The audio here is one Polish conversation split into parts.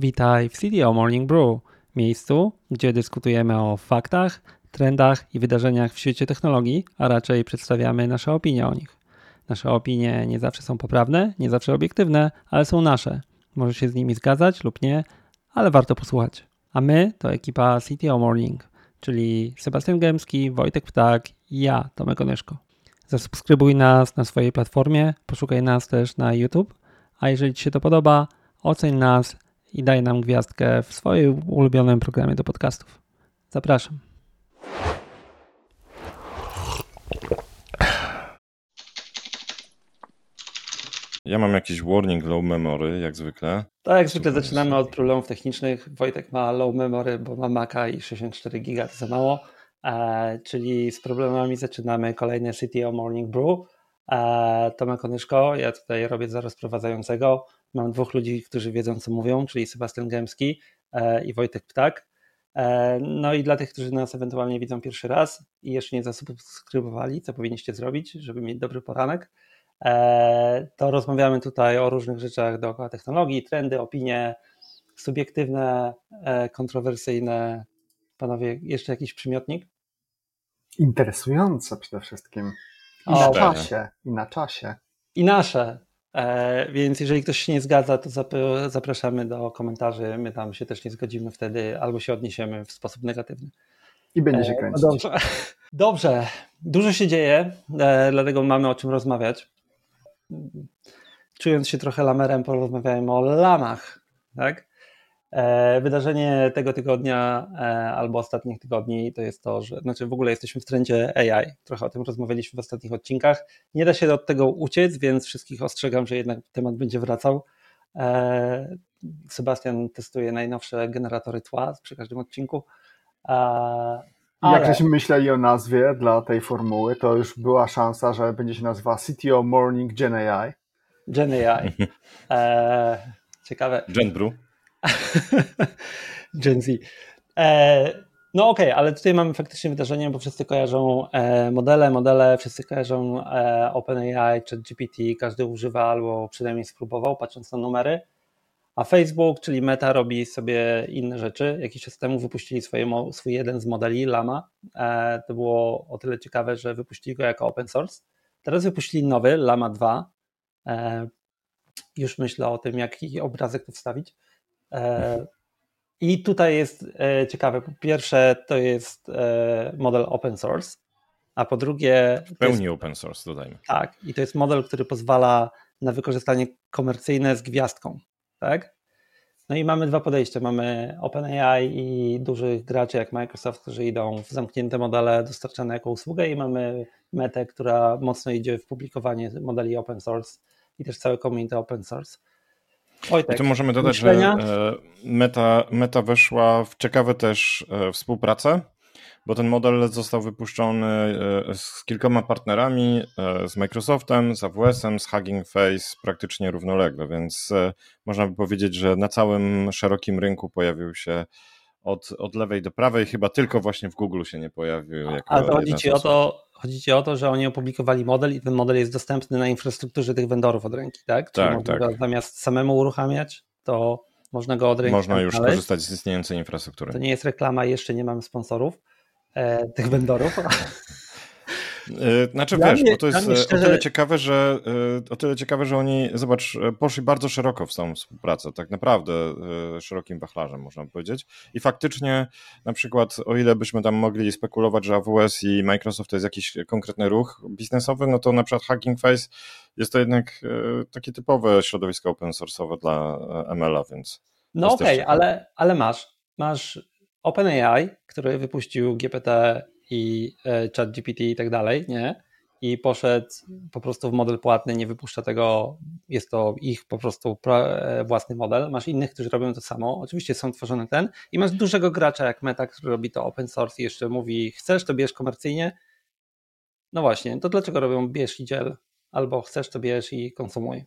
Witaj w CDO Morning Brew, miejscu, gdzie dyskutujemy o faktach, trendach i wydarzeniach w świecie technologii, a raczej przedstawiamy nasze opinie o nich. Nasze opinie nie zawsze są poprawne, nie zawsze obiektywne, ale są nasze. Możesz się z nimi zgadzać lub nie, ale warto posłuchać. A my to ekipa CTO Morning, czyli Sebastian Gębski, Wojtek Ptak i ja, Tomek Onyszko. Zasubskrybuj nas na swojej platformie, poszukaj nas też na YouTube, a jeżeli Ci się to podoba, oceń nas i daj nam gwiazdkę w swoim ulubionym programie do podcastów. Zapraszam. Ja mam jakiś warning low memory, jak zwykle. Tak, jak zwykle zaczynamy od problemów technicznych. Wojtek ma low memory, bo ma Maca i 64 giga to za mało. E, czyli z problemami zaczynamy kolejny CTO Morning Brew. E, Tomek Onyszko, ja tutaj robię za rozprowadzającego. Mam dwóch ludzi, którzy wiedzą, co mówią, czyli Sebastian Gębski e, i Wojtek Ptak. E, no i dla tych, którzy nas ewentualnie widzą pierwszy raz i jeszcze nie zasubskrybowali, co powinniście zrobić, żeby mieć dobry poranek, e, to rozmawiamy tutaj o różnych rzeczach dookoła technologii, trendy, opinie, subiektywne, kontrowersyjne. Panowie, jeszcze jakiś przymiotnik? Interesujące przede wszystkim. I o, na czasie. I na czasie. I nasze. E, więc jeżeli ktoś się nie zgadza, to zapraszamy do komentarzy. My tam się też nie zgodzimy wtedy, albo się odniesiemy w sposób negatywny. I będzie się e, kręcić. Dobrze. Dobrze. Dużo się dzieje, e, dlatego mamy o czym rozmawiać. Czując się trochę lamerem, porozmawiajmy o lamach. Tak? E, wydarzenie tego tygodnia e, albo ostatnich tygodni to jest to, że znaczy w ogóle jesteśmy w trendzie AI. Trochę o tym rozmawialiśmy w ostatnich odcinkach. Nie da się od tego uciec, więc wszystkich ostrzegam, że jednak temat będzie wracał. E, Sebastian testuje najnowsze generatory tła przy każdym odcinku. Ale... Jak żeśmy myśleli o nazwie dla tej formuły, to już była szansa, że będzie się nazywała CTO Morning Gen AI. Gen AI. ciekawe. Gen Brew. Gen Z. E, no okej, okay, ale tutaj mamy faktycznie wydarzenie, bo wszyscy kojarzą e, modele, modele, wszyscy kojarzą e, OpenAI, ChatGPT, każdy używa albo przynajmniej spróbował, patrząc na numery. A Facebook, czyli Meta, robi sobie inne rzeczy. Jakiś czas temu wypuścili swoje, swój jeden z modeli, Lama. E, to było o tyle ciekawe, że wypuścili go jako open source. Teraz wypuścili nowy, Lama 2. E, już myślę o tym, jaki obrazek tu wstawić. E, I tutaj jest e, ciekawe. Po pierwsze, to jest e, model open source, a po drugie. W pełni jest, open source, dodajmy. Tak, i to jest model, który pozwala na wykorzystanie komercyjne z gwiazdką. Tak? No i mamy dwa podejścia. Mamy OpenAI i dużych graczy jak Microsoft, którzy idą w zamknięte modele dostarczane jako usługę, i mamy Metę, która mocno idzie w publikowanie modeli open source i też całe community open source. Wojtek, I tu możemy dodać, myślenia? że e, Meta, Meta weszła w ciekawe też e, współpracę, bo ten model został wypuszczony e, z kilkoma partnerami, z Microsoftem, z AWS-em, z Hugging Face praktycznie równolegle, więc można by powiedzieć, że na całym szerokim rynku pojawił się od, od lewej do prawej, chyba tylko właśnie w Google się nie pojawił. Ale to chodzi ci o to, Chodzi ci o to, że oni opublikowali model i ten model jest dostępny na infrastrukturze tych vendorów od ręki, tak? Czyli tak, tak. zamiast samemu uruchamiać, to można go od ręki Można już znaleźć. korzystać z istniejącej infrastruktury. To nie jest reklama, jeszcze nie mamy sponsorów e, tych vendorów. Y, znaczy wiesz, bo to jest szczerze... o tyle ciekawe, że y, o tyle ciekawe, że oni, zobacz, poszli bardzo szeroko w samą współpracę, tak naprawdę szerokim wachlarzem można powiedzieć. I faktycznie na przykład, o ile byśmy tam mogli spekulować, że AWS i Microsoft to jest jakiś konkretny ruch biznesowy, no to na przykład Hugging Face jest to jednak takie typowe środowisko open source'owe dla ML-a, więc. No okej, okay, ale, ale masz, masz OpenAI, który wypuścił GPT i e, chat GPT i tak dalej, nie? I poszedł po prostu w model płatny, nie wypuszcza tego, jest to ich po prostu e, własny model. Masz innych, którzy robią to samo, oczywiście są tworzone ten i masz dużego gracza jak Meta, który robi to open source i jeszcze mówi, chcesz to bierz komercyjnie, no właśnie, to dlaczego robią bierz i dziel, albo chcesz to bierz i konsumuj.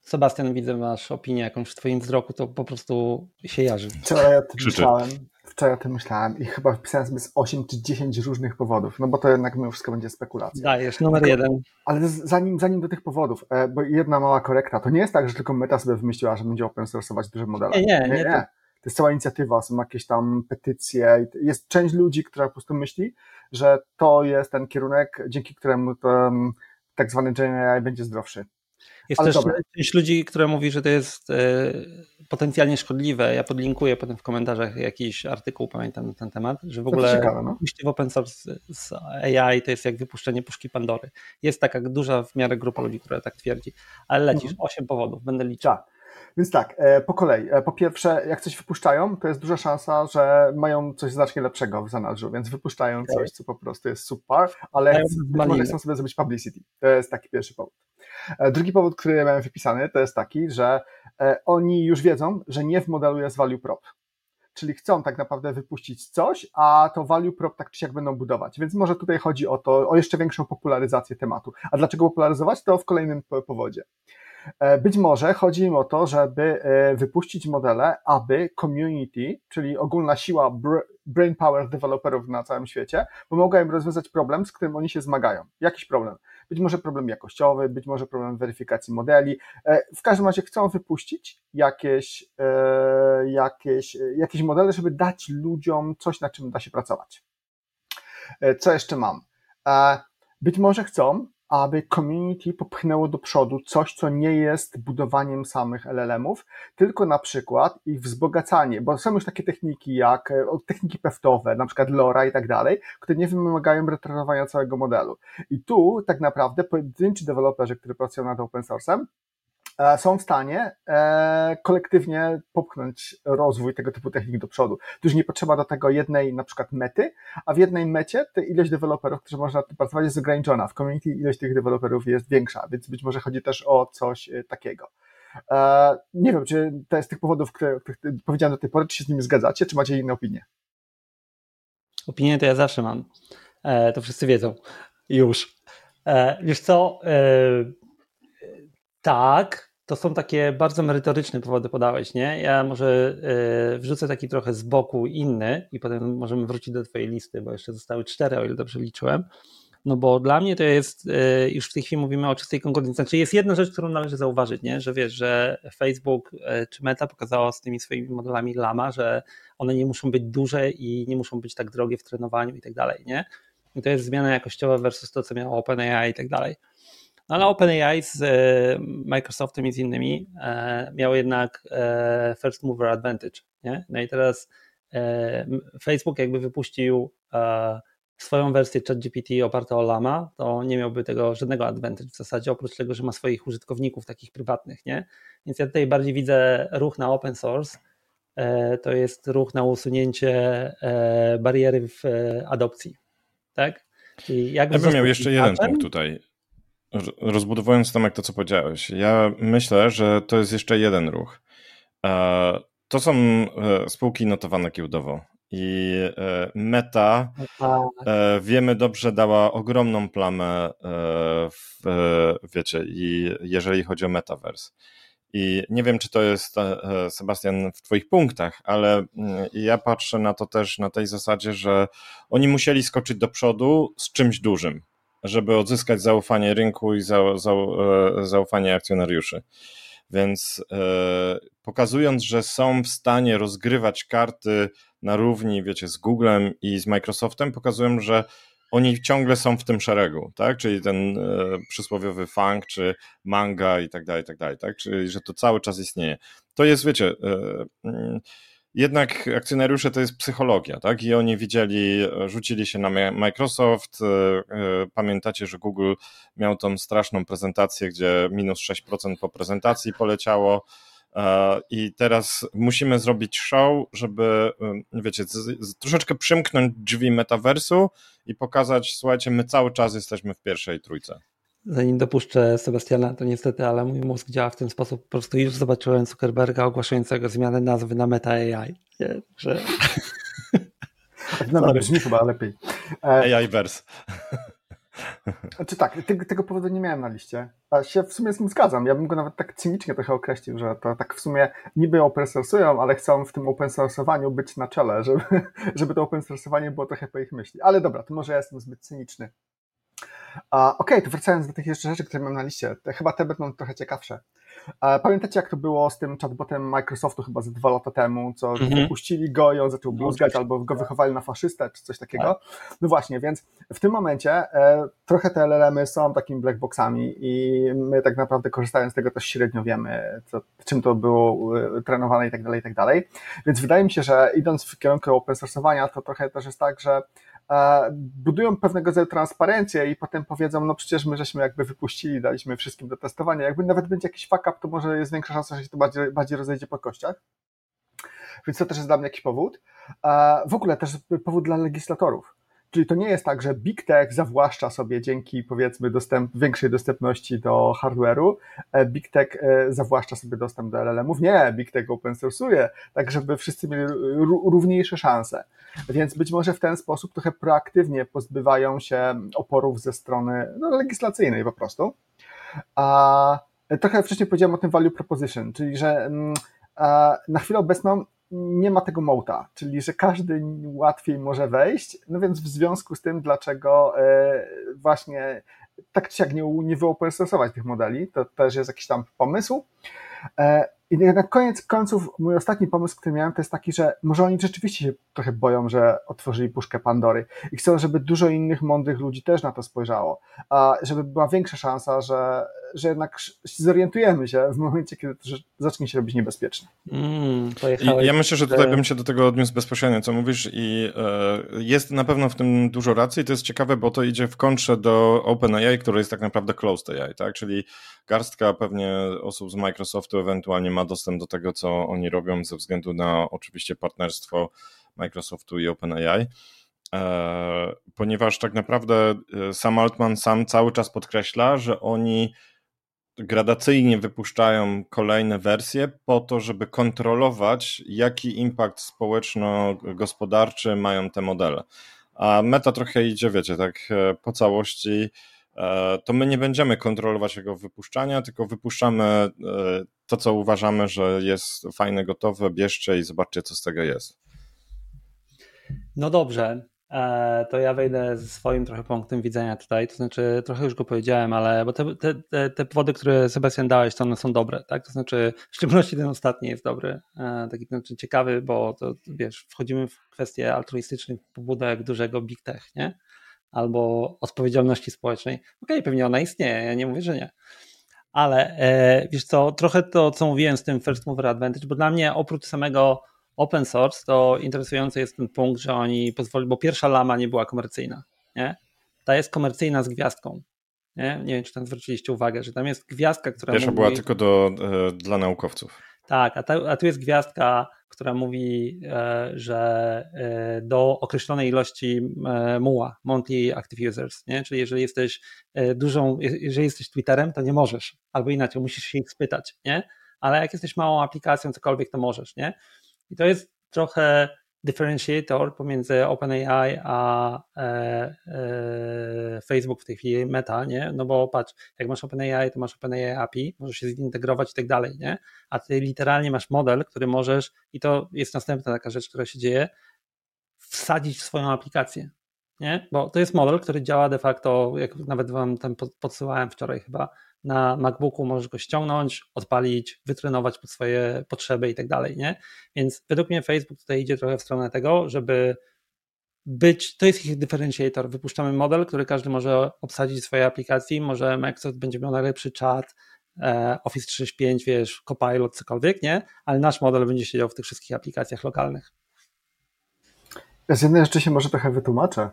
Sebastian, widzę, masz opinię jakąś w twoim wzroku, to po prostu się jarzy. Co ja tu myślałem? Wczoraj o tym myślałem i chyba wpisałem sobie z 8 czy 10 różnych powodów, no bo to jednak mimo wszystko będzie spekulacja. Dajesz, numer jeden. Ale zanim, zanim do tych powodów, e, bo jedna mała korekta, to nie jest tak, że tylko Meta sobie wymyśliła, że będzie open source'ować duże modele. Nie, nie, nie. nie. To jest cała inicjatywa, są jakieś tam petycje, jest część ludzi, która po prostu myśli, że to jest ten kierunek, dzięki któremu ten tak zwany GenAI będzie zdrowszy. Jest Ale też dobra. część ludzi, która mówi, że to jest e, potencjalnie szkodliwe. Ja podlinkuję potem w komentarzach jakiś artykuł, pamiętam na ten temat, że w ogóle ciekawe, no? w open source z AI to jest jak wypuszczenie puszki Pandory. Jest taka duża w miarę grupa ludzi, która tak twierdzi. Ale lecisz, mhm. 8 powodów, będę liczył. Tak. Więc tak, e, po kolei. E, po pierwsze, jak coś wypuszczają, to jest duża szansa, że mają coś znacznie lepszego w zanadrzu, więc wypuszczają coś, co po prostu jest super, ale chcą sobie zrobić publicity. To jest taki pierwszy powód. E, drugi powód, który miałem wypisany, to jest taki, że oni już wiedzą, że nie w modelu jest value prop czyli chcą tak naprawdę wypuścić coś, a to value prop tak czy siak będą budować. Więc może tutaj chodzi o to, o jeszcze większą popularyzację tematu. A dlaczego popularyzować? To w kolejnym powodzie. E, być może chodzi im o to, żeby e, wypuścić modele, aby community, czyli ogólna siła brain power deweloperów na całym świecie, pomogła im rozwiązać problem, z którym oni się zmagają. Jakiś problem. Być może problem jakościowy, być może problem weryfikacji modeli. E, w każdym razie chcą wypuścić jakieś, jakieś, jakieś modele, żeby dać ludziom coś, na czym da się pracować. Co jeszcze mam? Być może chcą, aby community popchnęło do przodu coś, co nie jest budowaniem samych LLM-ów, tylko na przykład ich wzbogacanie, bo są już takie techniki jak e, techniki peftowe, na przykład LoRa i tak dalej, które nie wymagają retrenowania całego modelu. I tu tak naprawdę pojedynczy deweloperzy, którzy pracują nad open source'em, są w stanie e, kolektywnie popchnąć rozwój tego typu technik do przodu. Tu już nie potrzeba do tego jednej na przykład mety, a w jednej mecie te ilość deweloperów, którzy można nad tym pracować jest ograniczona. W community ilość tych deweloperów jest większa, więc być może chodzi też o coś e, takiego. Nie wiem, czy to jest z tych powodów, które, które powiedziałem do tej pory, czy się z nimi zgadzacie, czy macie inne opinie? Opinie to ja zawsze mam. To wszyscy wiedzą. Już. Wiesz co, tak, to są takie bardzo merytoryczne powody podałeś, nie? Ja może y, wrzucę taki trochę z boku inny i potem możemy wrócić do twojej listy, bo jeszcze zostały cztery, o ile dobrze liczyłem. No bo dla mnie to jest, y, już w tej chwili mówimy o czystej konkurencji. Znaczy jest jedna rzecz, którą należy zauważyć, nie? że wiesz, że Facebook y, czy Meta pokazało z tymi swoimi modelami Lama, że one nie muszą być duże i nie muszą być tak drogie w trenowaniu i tak dalej, nie? I to jest zmiana jakościowa versus to, co miało OpenAI i tak dalej. No ale OpenAI z e, Microsoftem i z innymi e, miał jednak e, first mover advantage. Nie? No i teraz Facebook jakby wypuścił swoją wersję ChatGPT opartą o Lama, to nie miałby tego żadnego advantage w zasadzie, oprócz tego, że ma swoich użytkowników takich prywatnych, nie? Więc ja tutaj bardziej widzę ruch na open source, to jest ruch na usunięcie bariery w adopcji, tak? I jak ja bym miał jeszcze jeden punkt tutaj rozbudowując Tomek to, co powiedziałeś, ja myślę, że to jest jeszcze jeden ruch. E, to są e, spółki notowane giełdowo i e, Meta, wiemy dobrze, dała ogromną plamę, w, wiecie, i jeżeli chodzi o Metaverse. I nie wiem, czy to jest, Sebastian, w Twoich punktach, ale mm, ja patrzę na to też na tej zasadzie, że oni musieli skoczyć do przodu z czymś dużym żeby odzyskać zaufanie rynku i za, za, e, zaufanie akcjonariuszy. Więc e, pokazując, że są w stanie rozgrywać karty na równi, wiecie, z Googlem i z Microsoftem, pokazują, że oni ciągle są w tym szeregu, tak? Czyli ten e, przysłowiowy funk, czy manga i tak dalej, i tak dalej, tak? Czyli, że to cały czas istnieje. To jest, wiecie, e, mm, jednak akcjonariusze to jest psychologia, tak? I oni widzieli, rzucili się na Microsoft. E, e, pamiętacie, że Google miał tą straszną prezentację, gdzie minus 6% po prezentacji poleciało. E, I teraz musimy zrobić show, żeby, wiecie, troszeczkę przymknąć drzwi metaversu i pokazać, słuchajcie, my cały czas jesteśmy w pierwszej trójce zanim dopuszczę Sebastiana, to niestety, ale mój mózg działa w ten sposób. Po prostu już zobaczyłem Zuckerberga ogłaszającego zmianę nazwy na Meta AI. Nie, że... No, brzmi chyba lepiej. E, AI verse. Znaczy tak, tego, tego powodu nie miałem na liście. A się w sumie z tym zgadzam. Ja bym go nawet tak cynicznie trochę określił, że to tak w sumie niby open source'ują, ale chcą w tym open source'owaniu być na czele, żeby, żeby to open source'owanie było trochę po ich myśli. Ale dobra, to może ja jestem zbyt cyniczny. Okej, okay, to wracając do tych jeszcze rzeczy, które mam na liście, chyba te będą trochę ciekawsze. Pamiętacie, jak to było z tym chatbotem Microsoftu chyba ze dwa lata temu, co mhm. wypuścili go i on zaczął bluzgać, albo go wychowali na faszystę, czy coś takiego. Tak. No właśnie, więc w tym momencie e, trochę te LLM-y są takimi blackboxami i my tak naprawdę korzystając z tego też średnio wiemy, co, czym to było e, trenowane i tak dalej, i tak dalej. Więc wydaje mi się, że idąc w kierunku open source'owania, to trochę też jest tak, że budują pewnego rodzaju transparencję i potem powiedzą, no przecież my żeśmy jakby wypuścili, daliśmy wszystkim do testowania, jakby nawet będzie jakiś fuck up, to może jest większa szansa, że się to bardziej, bardziej rozejdzie po kościach. Więc to też jest dla mnie jakiś powód. W ogóle też powód dla legislatorów. Czyli to nie jest tak, że Big Tech zawłaszcza sobie dzięki powiedzmy dostęp, większej dostępności do hardware'u, e, Big Tech e, zawłaszcza sobie dostęp do LLM-ów. Nie, Big Tech open source'uje, tak żeby wszyscy mieli równiejsze szanse. Więc być może w ten sposób trochę proaktywnie pozbywają się oporów ze strony no, legislacyjnej po prostu. A trochę wcześniej powiedziałem o tym value proposition, czyli że mm, na chwilę obecną nie ma tego mołta, czyli że każdy łatwiej może wejść, no więc w związku z tym, dlaczego e, właśnie tak czy siak nie, nie wyopen tych modeli, to też jest jakiś tam pomysł. E, i na koniec końców mój ostatni pomysł, który miałem, to jest taki, że może oni rzeczywiście się trochę boją, że otworzyli puszkę Pandory i chcą, żeby dużo innych mądrych ludzi też na to spojrzało, a żeby była większa szansa, że, że jednak zorientujemy się w momencie, kiedy to zacznie się robić niebezpieczne. Mm, ja myślę, że tutaj bym się do tego odniósł bezpośrednio, co mówisz i e, jest na pewno w tym dużo racji i to jest ciekawe, bo to idzie w kontrze do OpenAI, które jest tak naprawdę closed AI, tak? czyli garstka pewnie osób z Microsoftu ewentualnie ma dostęp do tego, co oni robią ze względu na oczywiście partnerstwo Microsoftu i OpenAI. E, ponieważ tak naprawdę e, sam Altman sam cały czas podkreśla, że oni gradacyjnie wypuszczają kolejne wersje po to, żeby kontrolować, jaki impact społeczno-gospodarczy mają te modele. A meta trochę idzie, wiecie, tak e, po całości to my nie będziemy kontrolować jego wypuszczania, tylko wypuszczamy e, to, co uważamy, że jest fajne, gotowe, bierzcie i zobaczcie, co z tego jest. No dobrze, e, to ja wejdę ze swoim trochę punktem widzenia tutaj, to znaczy trochę już go powiedziałem, ale bo te, te, te, powody, które Sebastian dałeś, to one są dobre, tak? To znaczy w szczególności ten ostatni jest dobry, taki znaczy ciekawy, bo to wiesz, wchodzimy w kwestię altruistycznych pobudek dużego big tech, nie? Albo odpowiedzialności społecznej. Okej, okay, pewnie ona istnieje, ja nie mówię, że nie. Ale e, wiesz co, trochę to, co mówiłem z tym First Mover Advantage, bo dla mnie oprócz samego open source, to interesujący jest ten punkt, że oni pozwolili, bo pierwsza lama nie była komercyjna, nie? Ta jest komercyjna z gwiazdką. Nie, nie wiem, czy tam zwróciliście uwagę, że tam jest gwiazdka, która. Pierwsza mówi... była tylko do, e, dla naukowców. Tak, a, ta, a tu jest gwiazdka, która mówi, e, że e, do określonej ilości e, muła, monthly active users, nie? czyli jeżeli jesteś dużą, jeżeli jesteś Twitterem, to nie możesz, albo inaczej, musisz się ich spytać, nie? ale jak jesteś małą aplikacją, cokolwiek, to możesz, nie? I to jest trochę differentiator pomiędzy OpenAI a e, e, Facebook w tej chwili Meta, nie? No bo patrz, jak masz OpenAI, to masz OpenAI API, możesz się zintegrować i tak dalej, nie? A ty literalnie masz model, który możesz, i to jest następna taka rzecz, która się dzieje, wsadzić w swoją aplikację, nie? Bo to jest model, który działa de facto, jak nawet wam tam podsyłałem wczoraj chyba, na MacBooku możesz go ściągnąć, odpalić, wytrenować pod swoje potrzeby i tak dalej, nie? Więc według mnie Facebook tutaj idzie trochę w stronę tego, żeby być, to jest ich differentiator. Wypuszczamy model, który każdy może obsadzić w swojej aplikacji, może Microsoft będzie miał najlepszy czat, e, Office 365, wiesz, Copilot, cokolwiek, nie? Ale nasz model będzie siedział w tych wszystkich aplikacjach lokalnych. Z jednej rzeczy się może trochę wytłumaczę,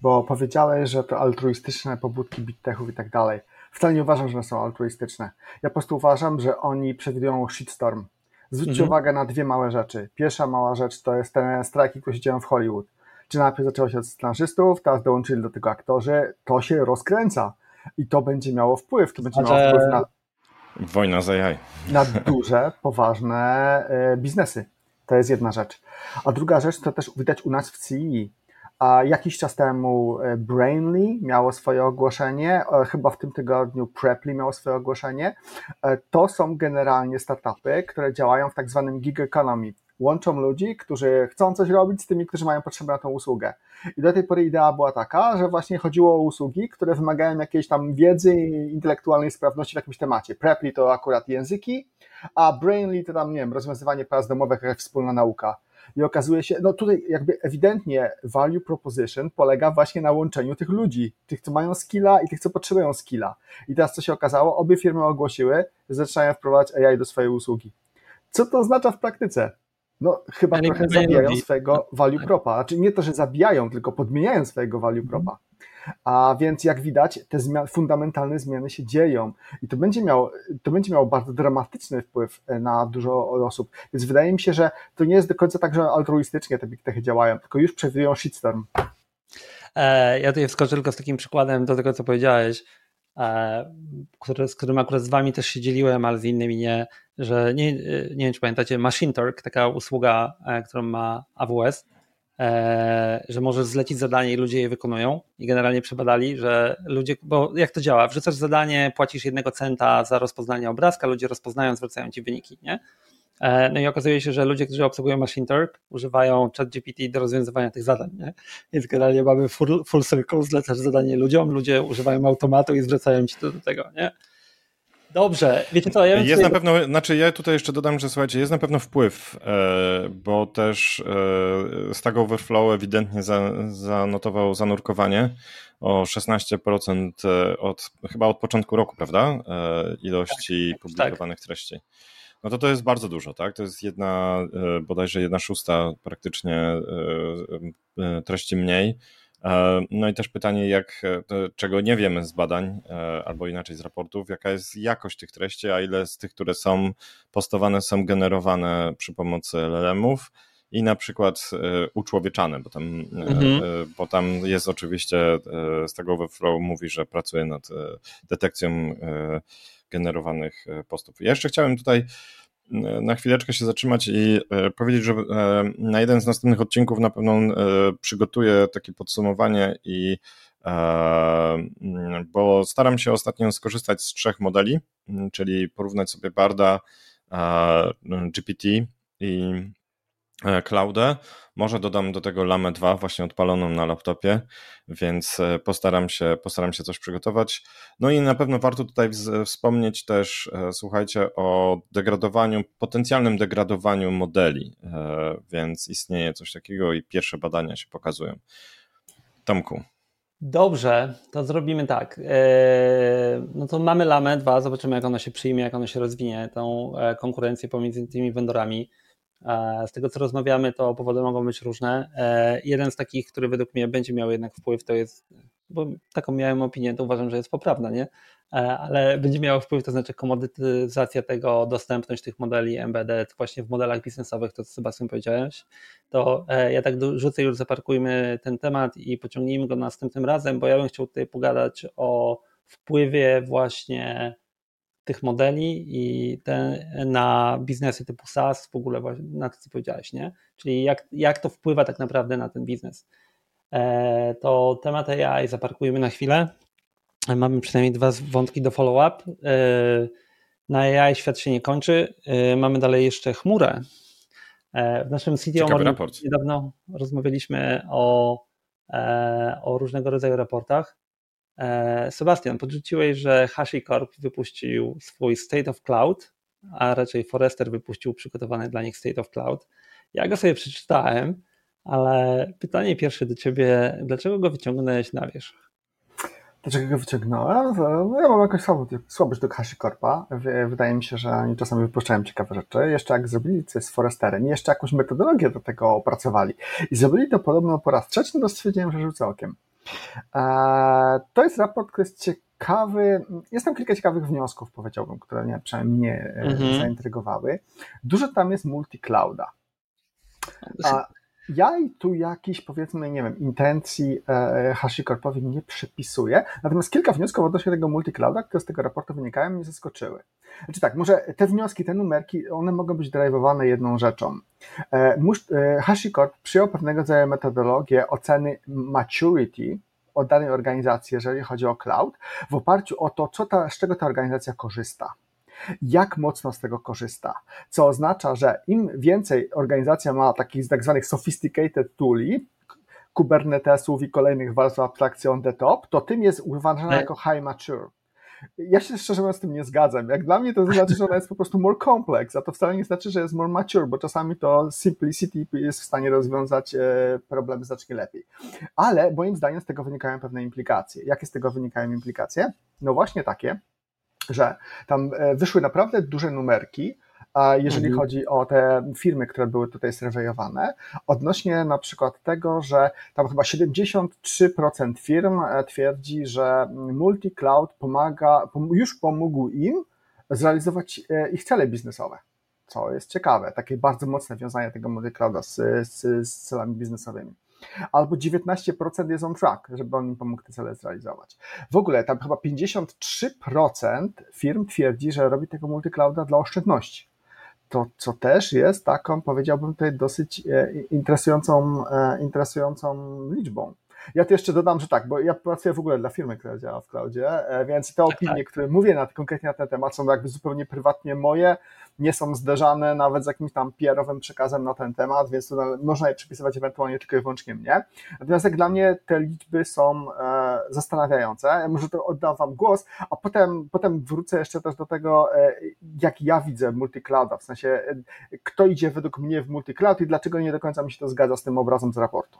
bo powiedziałeś, że to altruistyczne pobudki big techów i tak dalej. Wcale nie uważam, że one są altruistyczne. Ja po prostu uważam, że oni przewidują shitstorm. Zwróćcie mhm. uwagę na dwie małe rzeczy. Pierwsza mała rzecz to jest ten strajki, które się dzieją w Hollywood. Czy najpierw zaczęło się od scenarzystów, teraz dołączyli do tego aktorzy. To się rozkręca i to będzie miało wpływ. To będzie miało wpływ na. Wojna za jaj. Na duże, poważne e, biznesy. To jest jedna rzecz. A druga rzecz to też widać u nas w CI. A jakiś czas temu e, Brainly miało swoje ogłoszenie, e, chyba w tym tygodniu Preply miało swoje ogłoszenie. E, to są generalnie startupy, które działają w tak zwanym gig economy. Łączą ludzi, którzy chcą coś robić z tymi, którzy mają potrzebę na tą usługę. I do tej pory idea była taka, że właśnie chodziło o usługi, które wymagają jakiejś tam wiedzy i intelektualnej sprawności w jakimś temacie. Preply to akurat języki, a Brainly to tam, nie wiem, rozwiązywanie prac domowych, jakaś wspólna nauka. I okazuje się, no tutaj jakby ewidentnie value proposition polega właśnie na łączeniu tych ludzi, tych, co mają skilla i tych, co potrzebują skilla. I teraz co się okazało? Obie firmy ogłosiły, że zaczynają wprowadzać AI do swojej usługi. Co to oznacza w praktyce? No chyba trochę zabijają ludzi. swojego value propa. Znaczy nie to, że zabijają, tylko podmieniają swojego value propa. A więc jak widać, te fundamentalne zmiany się dzieją i to będzie, miało, to będzie miało bardzo dramatyczny wpływ e, na dużo osób. Więc wydaje mi się, że to nie jest do końca tak, że altruistycznie te big techy działają, tylko już przewidują shitstorm. E, ja tutaj wskoczę tylko z takim przykładem do tego, co powiedziałeś, e, który, z którym akurat z wami też się dzieliłem, ale z innymi nie, że nie, nie wiem, czy pamiętacie, Machine Talk, taka usługa, którą ma AWS, że możesz zlecić zadanie i ludzie je wykonują i generalnie przebadali, że ludzie, bo jak to działa, wrzucasz zadanie, płacisz jednego centa za rozpoznanie obrazka, ludzie rozpoznają, zwracają ci wyniki, nie? E, no i okazuje się, że ludzie, którzy obsługują Machine Turk, używają ChatGPT do rozwiązywania tych zadań, nie? Więc generalnie mamy full, full circle, zlecasz zadanie ludziom, ludzie używają automatu i zwracają ci to do tego, nie? Dobrze, wiecie co, ja Jest tutaj... na pewno, znaczy ja tutaj jeszcze dodam, że słuchajcie, jest na pewno wpływ, e, bo też e, Stack Overflow ewidentnie zanotował zanurkowanie o 16% e, od, chyba od początku roku, prawda? Ilości tak, publikowanych tak. treści. No to to jest bardzo dużo, tak? To jest jedna, bodajże jedna szósta praktycznie treści mniej. E, no i też pytanie, jak, e, czego nie wiemy z badań, e, albo inaczej z raportów, jaka jest jakość tych treści, a ile z tych, które są postowane, są generowane przy pomocy LLM-ów i na przykład uczłowieczane, bo tam, mhm. bo tam jest oczywiście, z tego Overflow mówi, że pracuje nad detekcją generowanych postów. Ja jeszcze chciałem tutaj na chwileczkę się zatrzymać i e, powiedzieć, że e, na jeden z następnych odcinków na pewno e, przygotuję takie podsumowanie i bo staram się ostatnio skorzystać z trzech modeli, czyli porównać sobie Barda, GPT i Cloudę. Może dodam do tego Lamę 2 właśnie odpaloną na laptopie, więc e, postaram się, postaram się coś przygotować. No i na pewno warto tutaj wspomnieć też, e, słuchajcie, o degradowaniu, potencjalnym degradowaniu modeli, więc istnieje coś takiego i pierwsze badania się pokazują. Tomku. Dobrze, to zrobimy tak. No to mamy Lamę 2, zobaczymy jak ona się przyjmie, jak ona się rozwinie, tą konkurencję pomiędzy tymi vendorami. Z tego co rozmawiamy, to powody mogą być różne. E, jeden z takich, który według mnie będzie miał jednak wpływ, to jest, bo taką miałem opinię, to uważam, że jest poprawna, nie? E, ale będzie miało wpływ, to znaczy komodytyzacja tego, dostępność tych modeli embedded właśnie w modelach biznesowych, to co Sebastian powiedziałeś, to e, ja tak rzucę już zaparkujmy ten temat i pociągnijmy go następnym razem, bo ja bym chciał tutaj pogadać o wpływie właśnie tych modeli i te, na biznesy typu SaaS, w ogóle na to, co powiedziałeś, nie? Czyli jak, jak to wpływa tak naprawdę na ten biznes. E, to temat AI zaparkujemy na chwilę. Mamy przynajmniej dwa wątki do follow-up. E, na AI świat się nie kończy. E, mamy dalej jeszcze chmurę. W naszym CTO niedawno rozmawialiśmy o, o różnego rodzaju raportach. E, Sebastian, podrzuciłeś, że HashiCorp wypuścił swój State of Cloud, a raczej Forrester wypuścił przygotowany dla nich State of Cloud. Ja go sobie przeczytałem, ale pytanie pierwsze do ciebie, dlaczego go wyciągnąłeś na wierzch? Dlaczego go wyciągnąłem? No, ja mam jakąś słabość do HashiCorpa. Wydaje mi się, że oni czasami wypuszczają ciekawe rzeczy. Jeszcze jak zrobili coś z Foresterem, jeszcze jakąś metodologię do tego opracowali i zrobili to podobno po raz trzeci, no to stwierdziłem, że rzucę okiem. E, to jest raport, który jest ciekawy. Jest tam kilka ciekawych wniosków, powiedziałbym, które nie, przynajmniej mnie e, mhm. zaintrygowały. Dużo tam jest multi-clouda. A, Ja tu jakiś, powiedzmy, nie wiem, intencji e, HashiCorpowi nie przypisuję, natomiast kilka wniosków odnośnie tego multiclouda, które z tego raportu wynikają, mnie zaskoczyły. Znaczy tak, może te wnioski, te numerki, one mogą być drive'owane jedną rzeczą. E, e, HashiCorp przyjął pewnego rodzaju metodologię oceny maturity od danej organizacji, jeżeli chodzi o cloud, w oparciu o to, co ta, z czego ta organizacja korzysta jak mocno z tego korzysta. Co oznacza, że im więcej organizacja ma takich tak zwanych sophisticated tooli, Kubernetesów i kolejnych warstw abstrakcji on the top, to tym jest uważana tak. jako high mature. Ja się szczerze mówiąc z tym nie zgadzam. Jak dla mnie to znaczy, że ona jest po prostu more complex, a to wcale nie znaczy, że jest more mature, bo czasami to simplicity jest w stanie rozwiązać e, problemy znacznie lepiej. Ale moim zdaniem z tego wynikają pewne implikacje. Jakie z tego wynikają implikacje? No właśnie takie, że tam e, wyszły naprawdę duże numerki, a jeżeli mhm. chodzi o te firmy, które były tutaj serwejowane, odnośnie na przykład tego, że tam chyba 73% firm e, twierdzi, że multi-cloud pomaga, już pomógł im zrealizować e, ich cele biznesowe. Co jest ciekawe, takie bardzo mocne wiązanie tego multi-clouda z, z, z celami biznesowymi albo 19% jest on track, żeby on im pomógł te cele zrealizować. W ogóle tam chyba 53% firm twierdzi, że robi tego multiclouda dla oszczędności. To, co też jest taką, powiedziałbym tutaj, dosyć e, interesującą, e, interesującą liczbą. Ja tu jeszcze dodam, że tak, bo ja pracuję w ogóle dla firmy, która działa w cloudzie, e, więc te opinie, tak. które mówię na, konkretnie na ten temat, są jakby zupełnie prywatnie moje, nie są zderzane nawet z jakimś tam PR-owym przekazem na ten temat, więc to można je przypisywać ewentualnie tylko i wyłącznie mnie. Natomiast jak dla mnie te liczby są e, zastanawiające. Ja może to oddam Wam głos, a potem, potem wrócę jeszcze też do tego, e, jak ja widzę multiclouda, w sensie e, kto idzie według mnie w multicloud i dlaczego nie do końca mi się to zgadza z tym obrazem z raportu.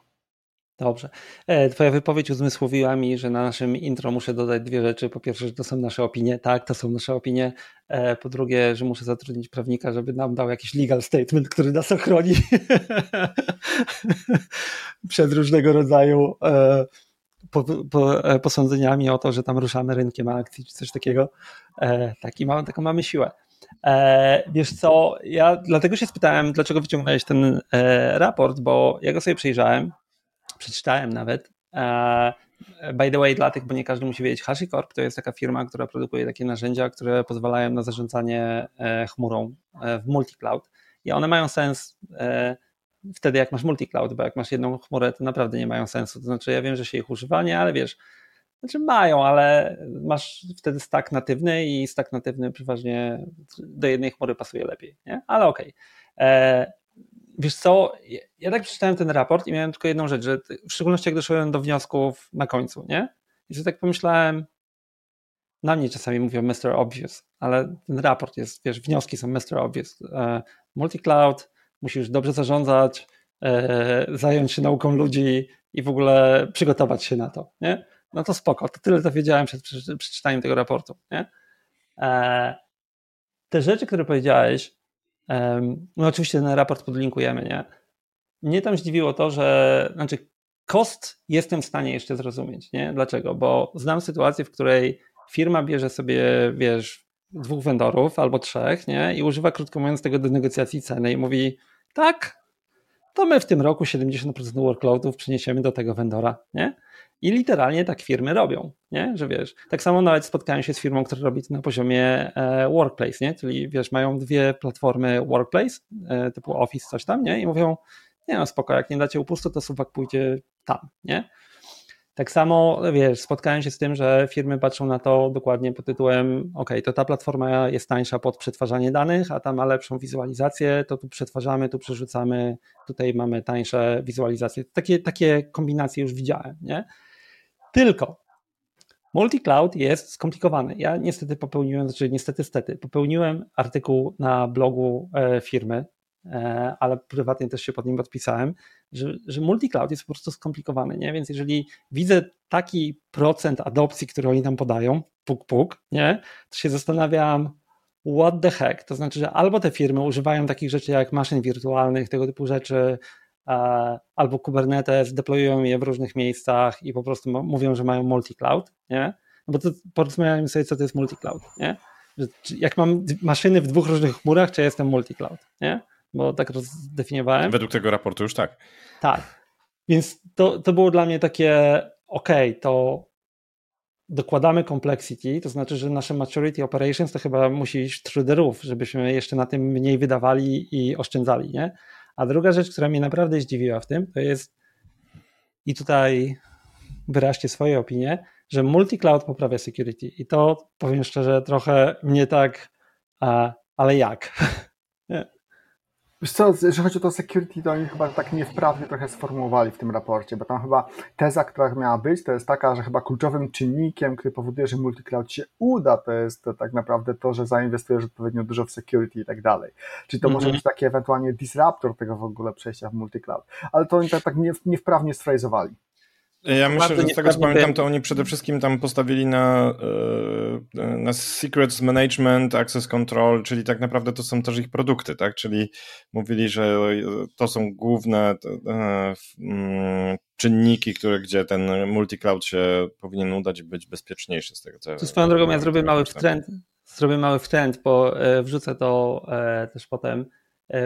Dobrze. E, twoja wypowiedź uzmysłowiła mi, że na naszym intro muszę dodać dwie rzeczy. Po pierwsze, że to są nasze opinie. Tak, to są nasze opinie. E, po drugie, że muszę zatrudnić prawnika, żeby nam dał jakiś legal statement, który nas ochroni przed różnego rodzaju e, posądzeniami o to, że tam ruszamy rynkiem akcji czy coś takiego. Taki mamy, taką mamy siłę. Wiesz co, ja dlatego się spytałem, dlaczego wyciągnąłeś ten raport, bo ja go sobie przejrzałem przeczytałem nawet. E, by the way, dla tych, bo nie każdy musi wiedzieć, HashiCorp to jest taka firma, która produkuje takie narzędzia, które pozwalają na zarządzanie e, chmurą e, w multi-cloud. I one mają sens wtedy, jak masz multi-cloud, bo jak masz jedną chmurę, to naprawdę nie mają sensu. To znaczy, ja wiem, że się ich używa, nie, ale wiesz, znaczy mają, ale masz wtedy stack natywny i stack natywny przeważnie do jednej chmury pasuje lepiej, nie? Ale okej. Okay. Wiesz co, ja tak przeczytałem ten raport i miałem tylko jedną rzecz, że w szczególności jak doszedłem do wniosków na końcu, nie? I że tak pomyślałem, na mnie czasami mówią Mr. Obvious, ale ten raport jest, wiesz, wnioski są Mr. Obvious. E, multi-cloud, musisz dobrze zarządzać, e, zająć się nauką ludzi i w ogóle przygotować się na to, nie? No to spoko, to tyle to wiedziałem przed przeczytaniem tego raportu, nie? E, te rzeczy, które powiedziałeś, no oczywiście ten raport podlinkujemy, nie? Mnie tam zdziwiło to, że znaczy kost jestem w stanie jeszcze zrozumieć, nie? Dlaczego? Bo znam sytuację, w której firma bierze sobie, wiesz, dwóch vendorów albo trzech, nie? I używa, krótko mówiąc, tego do negocjacji ceny i mówi, tak, to my w tym roku 70% workloadów przeniesiemy do tego vendora, nie? I literalnie tak firmy robią, nie? Że wiesz, tak samo nawet spotkałem się z firmą, która robi to na poziomie e, Workplace, nie? Czyli wiesz, mają dwie platformy Workplace, e, typu Office, coś tam, nie? I mówią, nie no spoko, jak nie dacie upustu, to suwak pójdzie tam, nie? Tak samo, wiesz, spotkałem się z tym, że firmy patrzą na to dokładnie pod tytułem, ok, to ta platforma jest tańsza pod przetwarzanie danych, a ta ma lepszą wizualizację, to tu przetwarzamy, tu przerzucamy, tutaj mamy tańsze wizualizacje. Takie, takie kombinacje już widziałem, nie? Tylko multi-cloud jest skomplikowany. Ja niestety popełniłem, znaczy niestety, stety, popełniłem artykuł na blogu e, firmy, ale prywatnie też się pod nim podpisałem, że, że multi-cloud jest po prostu skomplikowany, nie? Więc jeżeli widzę taki procent adopcji, który oni tam podają, puk puk, nie? To się zastanawiam, what the heck? To znaczy, że albo te firmy używają takich rzeczy jak maszyn wirtualnych, tego typu rzeczy, albo Kubernetes, deployują je w różnych miejscach i po prostu mówią, że mają multi-cloud, nie? No bo to porozmawiajmy sobie, co to jest multi-cloud, nie? Jak mam maszyny w dwóch różnych chmurach, czy jestem multi-cloud, nie? Bo tak rozdefiniowałem. Według tego raportu już tak. Tak. Więc to, to było dla mnie takie, ok, to dokładamy complexity, to znaczy, że nasze maturity operations to chyba musi iść through the roof, żebyśmy jeszcze na tym mniej wydawali i oszczędzali, nie? A druga rzecz, która mnie naprawdę zdziwiła w tym, to jest i tutaj wyraźcie swoje opinie, że multi-cloud poprawia security i to powiem szczerze trochę mnie tak, a, ale jak? Wiesz co, jeżeli chodzi o to security, to oni chyba tak niewprawnie trochę sformułowali w tym raporcie, bo tam chyba teza, która miała być, to jest taka, że chyba kluczowym czynnikiem, który powoduje, że multi-cloud się uda, to jest to tak naprawdę to, że zainwestujesz odpowiednio dużo w security i tak dalej. Czyli to mm -hmm. może mhm. być taki ewentualnie disruptor tego w ogóle przejścia w multi-cloud. Ale to oni tak, tak niewprawnie sfrazowali. Ja myślę, że z tego co pamiętam, to oni przede wszystkim tam postawili na, e, na secrets management, access control, czyli tak naprawdę to są też ich produkty, tak? Czyli mówili, że to są główne e, mm, czynniki, które, gdzie ten multi-cloud się powinien udać być bezpieczniejszy z tego co. To swoją drogą ja zrobię mały wtręt, zrobię mały wtręt, bo e, wrzucę to też potem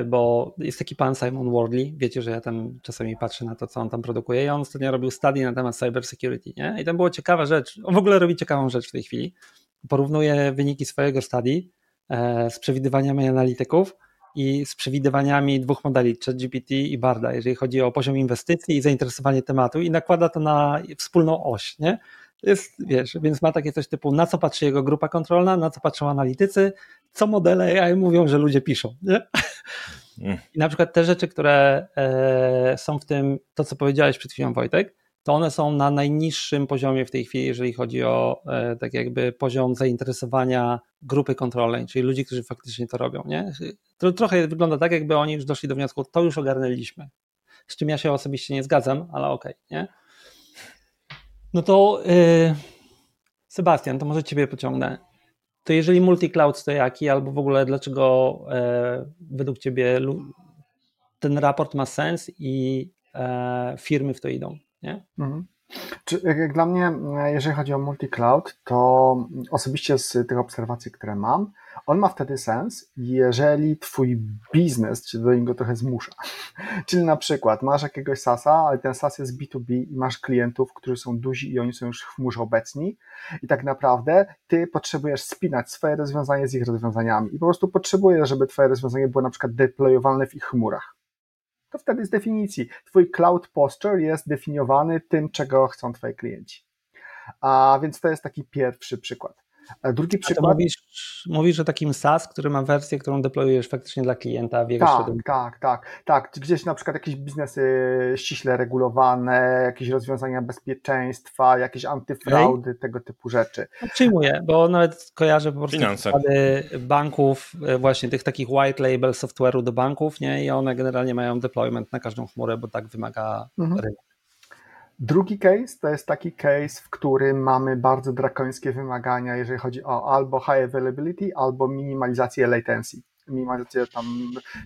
bo jest taki pan Simon Wardley, wiecie, że ja tam czasami patrzę na to, co on tam produkuje i on ostatnio robił study na temat cyber security, nie? I tam była ciekawa rzecz, on w ogóle robi ciekawą rzecz w tej chwili, porównuje wyniki swojego study e, z przewidywaniami analityków i z przewidywaniami dwóch modeli, ChatGPT i Barda, jeżeli chodzi o poziom inwestycji i zainteresowanie tematu i nakłada to na wspólną oś, nie? Jest, wiesz, więc ma takie coś typu, na co patrzy jego grupa kontrolna, na co patrzą analitycy, co modele AI mówią, że ludzie piszą. Nie? Mm. I na przykład te rzeczy, które e, są w tym, to co powiedziałeś przed chwilą Wojtek, to one są na najniższym poziomie w tej chwili, jeżeli chodzi o e, tak jakby poziom zainteresowania grupy kontrolnej, czyli ludzi, którzy faktycznie to robią. Nie? To trochę wygląda tak, jakby oni już doszli do wniosku, to już ogarnęliśmy. Z czym ja się osobiście nie zgadzam, ale okej, okay, nie? No to yy, Sebastian, to może ciebie pociągnę. To jeżeli multi-cloud to jaki, albo w ogóle dlaczego e, według ciebie ten raport ma sens i e, firmy w to idą, nie? Mhm. Jak dla mnie, jeżeli chodzi o multi-cloud, to osobiście z tych obserwacji, które mam, on ma wtedy sens, jeżeli twój biznes cię do niego trochę zmusza. Czyli na przykład masz jakiegoś SASa, ale ten SAS jest B2B i masz klientów, którzy są duzi i oni są już w chmurze obecni i tak naprawdę ty potrzebujesz spinać swoje rozwiązanie z ich rozwiązaniami i po prostu potrzebujesz, żeby twoje rozwiązanie było na przykład deployowane w ich chmurach to wtedy z definicji twój cloud posture jest definiowany tym, czego chcą twoi klienci. A więc to jest taki pierwszy przykład. Drugi przykład. Mówisz, mówisz że takim SaaS, który ma wersję, którą deployujesz faktycznie dla klienta w jego tak, środowisku. Tak, tak, tak. Gdzieś na przykład jakieś biznesy ściśle regulowane, jakieś rozwiązania bezpieczeństwa, jakieś antyfraudy, okay. tego typu rzeczy. No, przyjmuję, bo nawet kojarzę po prostu przykłady banków, e, właśnie tych takich white label software'u do banków, nie? I one generalnie mają deployment na każdą chmurę, bo tak wymaga mhm. rynek. Drugi case to jest taki case, w którym mamy bardzo drakońskie wymagania, jeżeli chodzi o albo high availability, albo minimalizację latency. Minimalizację tam,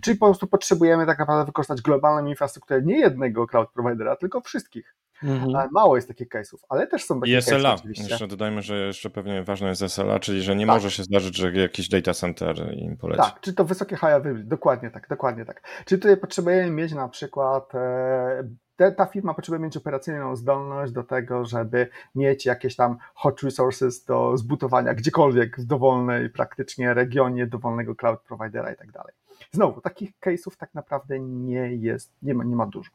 czyli po prostu potrzebujemy tak naprawdę wykorzystać globalną infrastrukturę nie jednego cloud providera, tylko wszystkich. Mhm. Mało jest takich case'ów, ale też są takie SLA. Oczywiście. Jeszcze dodajmy, że jeszcze pewnie ważne jest SLA, czyli że nie tak. może się zdarzyć, że jakiś data center im poleci. Tak, czy to wysokie high availability, dokładnie tak, dokładnie tak. Czyli tutaj potrzebujemy mieć na przykład e, te, ta firma potrzebuje mieć operacyjną zdolność do tego, żeby mieć jakieś tam hot resources do zbudowania gdziekolwiek w dowolnej praktycznie regionie dowolnego cloud providera i tak dalej. Znowu, takich case'ów tak naprawdę nie jest, nie ma, nie ma dużo.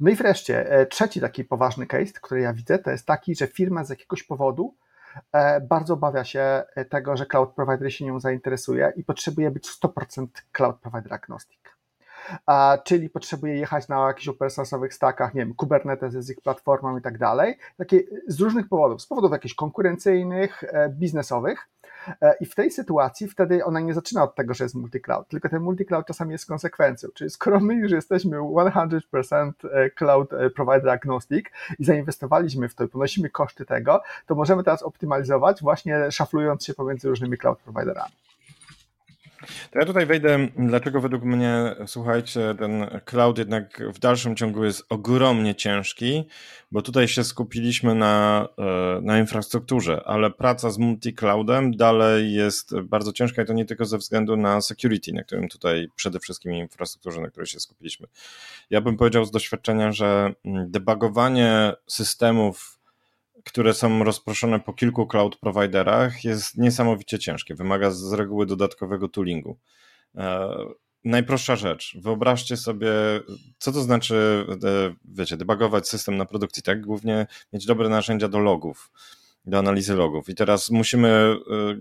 No i wreszcie, e, trzeci taki poważny case, który ja widzę, to jest taki, że firma z jakiegoś powodu e, bardzo obawia się tego, że cloud provider się nią zainteresuje i potrzebuje być 100% cloud provider agnostic czyli potrzebuje jechać na jakichś open stackach, nie wiem, Kubernetes jest ich platformą i tak dalej, takie z różnych powodów, z powodów jakichś konkurencyjnych, e, biznesowych, e, i w tej sytuacji wtedy ona nie zaczyna od tego, że jest multi-cloud, tylko ten multi-cloud czasami jest konsekwencją. Czyli skoro my już jesteśmy 100% e, cloud provider agnostic i zainwestowaliśmy w to ponosimy koszty tego, to możemy teraz optymalizować właśnie szaflując się pomiędzy różnymi cloud providerami. To ja tutaj wejdę, dlaczego według mnie, słuchajcie, ten cloud jednak w dalszym ciągu jest ogromnie ciężki, bo tutaj się skupiliśmy na, e, na infrastrukturze, ale praca z multi-cloudem dalej jest bardzo ciężka i to nie tylko ze względu na security, na którym tutaj przede wszystkim infrastrukturze, na której się skupiliśmy. Ja bym powiedział z doświadczenia, że debugowanie systemów które są rozproszone po kilku cloud providerach, jest niesamowicie ciężkie. Wymaga z reguły dodatkowego toolingu. E, najprostsza rzecz. Wyobraźcie sobie, co to znaczy, e, wiecie, debugować system na produkcji, tak? Głównie mieć dobre narzędzia do logów, do analizy logów. I teraz musimy e,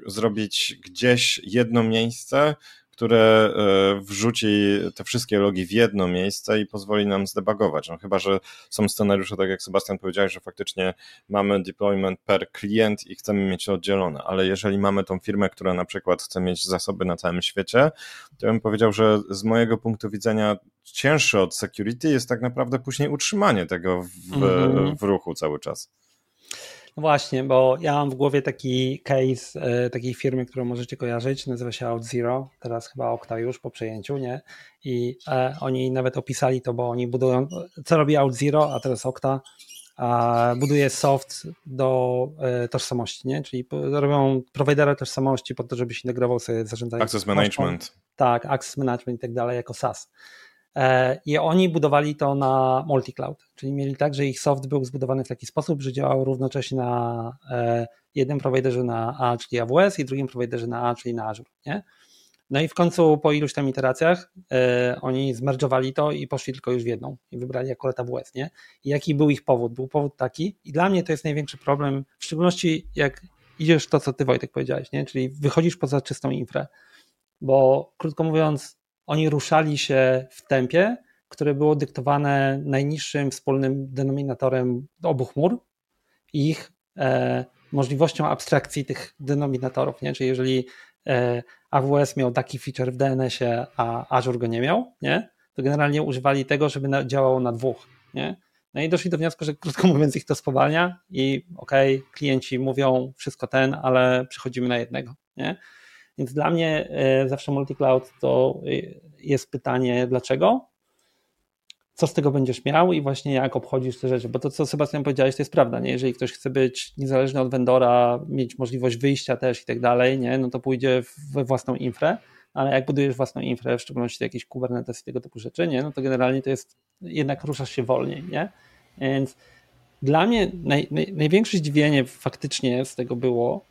zrobić gdzieś jedno miejsce, które e, wrzuci te wszystkie logi w jedno miejsce i pozwoli nam zdebugować. No, chyba, że są scenariusze, tak jak Sebastian powiedziałeś, że faktycznie mamy deployment per klient i chcemy mieć to oddzielone, ale jeżeli mamy tą firmę, która na przykład chce mieć zasoby na całym świecie, to bym powiedział, że z mojego punktu widzenia cięższe od security jest tak naprawdę później utrzymanie tego w, mm -hmm. w ruchu cały czas. No właśnie, bo ja mam w głowie taki case e, takiej firmy, którą możecie kojarzyć, nazywa się OutZero, teraz chyba Okta już po przejęciu, nie? I e, oni nawet opisali to, bo oni budują, co robi OutZero, a teraz Okta, a buduje soft do e, tożsamości, nie? Czyli robią prowajdera tożsamości po to, żebyś integrował sobie zarządzanie. Access management. Tak, access management i tak dalej jako SaaS. E, I oni budowali to na multi-cloud, czyli mieli tak, że ich soft był zbudowany w taki sposób, że działał równocześnie na e, jednym prowajderze na A, czyli AWS i drugim prowajderze na A, czyli na Azure. Nie? No i w końcu po iluś tam iteracjach e, oni zmerdżowali to i poszli tylko już w jedną i wybrali akurat AWS. Nie? I jaki był ich powód? Był powód taki i dla mnie to jest największy problem, w szczególności jak idziesz to, co ty Wojtek powiedziałeś, nie? czyli wychodzisz poza czystą infrę, bo krótko mówiąc oni ruszali się w tempie, które było dyktowane najniższym wspólnym denominatorem obu chmur i ich e, możliwością abstrakcji tych denominatorów. Nie? Czyli jeżeli e, AWS miał taki feature w DNS-ie, a Azure go nie miał, nie? to generalnie używali tego, żeby na, działało na dwóch. Nie? No i doszli do wniosku, że krótko mówiąc ich to spowalnia i okej, okay, klienci mówią wszystko ten, ale przechodzimy na jednego. Nie? Więc dla mnie e, zawsze multi-cloud to e, jest pytanie, dlaczego? Co z tego będziesz miał i właśnie jak obchodzisz te rzeczy? Bo to, co Sebastian powiedziałeś, to jest prawda. Nie? Jeżeli ktoś chce być niezależny od vendora, mieć możliwość wyjścia też i tak dalej, nie? no to pójdzie we własną infrę, ale jak budujesz własną infrę, w szczególności jakieś Kubernetes i tego typu rzeczy, nie? no to generalnie to jest, jednak ruszasz się wolniej. Nie? Więc dla mnie naj, naj, największe zdziwienie faktycznie z tego było,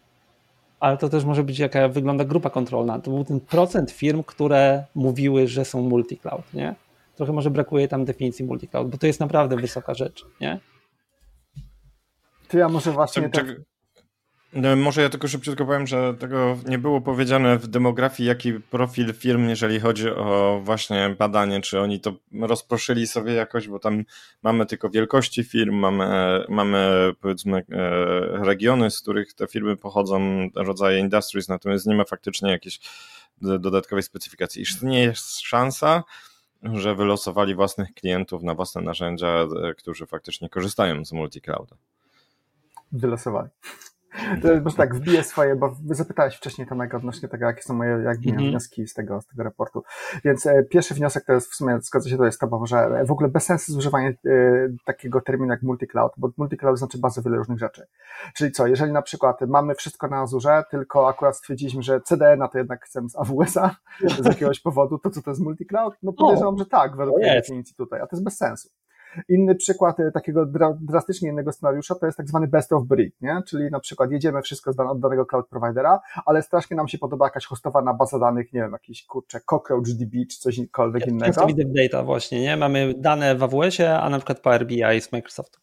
ale to też może być jaka wygląda grupa kontrolna. To był ten procent firm, które mówiły, że są multi-cloud, nie? Trochę może brakuje tam definicji multi-cloud, bo to jest naprawdę wysoka rzecz, nie? To ja może właśnie... Tak... No, może ja tylko szybciutko powiem, że tego nie było powiedziane w demografii, jaki profil firm, jeżeli chodzi o właśnie badanie, czy oni to rozproszyli sobie jakoś, bo tam mamy tylko wielkości firm, mamy, mamy powiedzmy e, regiony, z których te firmy pochodzą, rodzaje industries, natomiast nie ma faktycznie jakiejś dodatkowej specyfikacji. nie jest szansa, że wylosowali własnych klientów na własne narzędzia, e, którzy faktycznie korzystają z multi-clouda. Wylosowali. Może tak, wbiję swoje, bo zapytałeś wcześniej Tomek odnośnie tego, jakie są moje jakby mm -hmm. wnioski z tego, z tego raportu. Więc e, pierwszy wniosek to jest w sumie, zgodzę się tutaj z Tobą, że w ogóle bez sensu zużywanie e, takiego terminu jak multi-cloud, bo multi-cloud znaczy bardzo wiele różnych rzeczy. Czyli co, jeżeli na przykład mamy wszystko na Azure, tylko akurat stwierdziliśmy, że CDN na to jednak chcemy z AWS-a z jakiegoś powodu, to co to jest multi-cloud? No podejrzewam, że tak, według tej definicji tutaj, a to jest bez sensu. Inny przykład e, takiego dra drastycznie innego scenariusza to jest tak zwany best of breed, nie? czyli na przykład jedziemy wszystko od danego cloud providera, ale strasznie nam się podoba jakaś hostowana baza danych, nie wiem, jakiś kurczę CockroachDB czy cośkolwiek innego. Często data właśnie, nie? Mamy dane w AWS-ie, a na przykład Power BI z Microsoftu.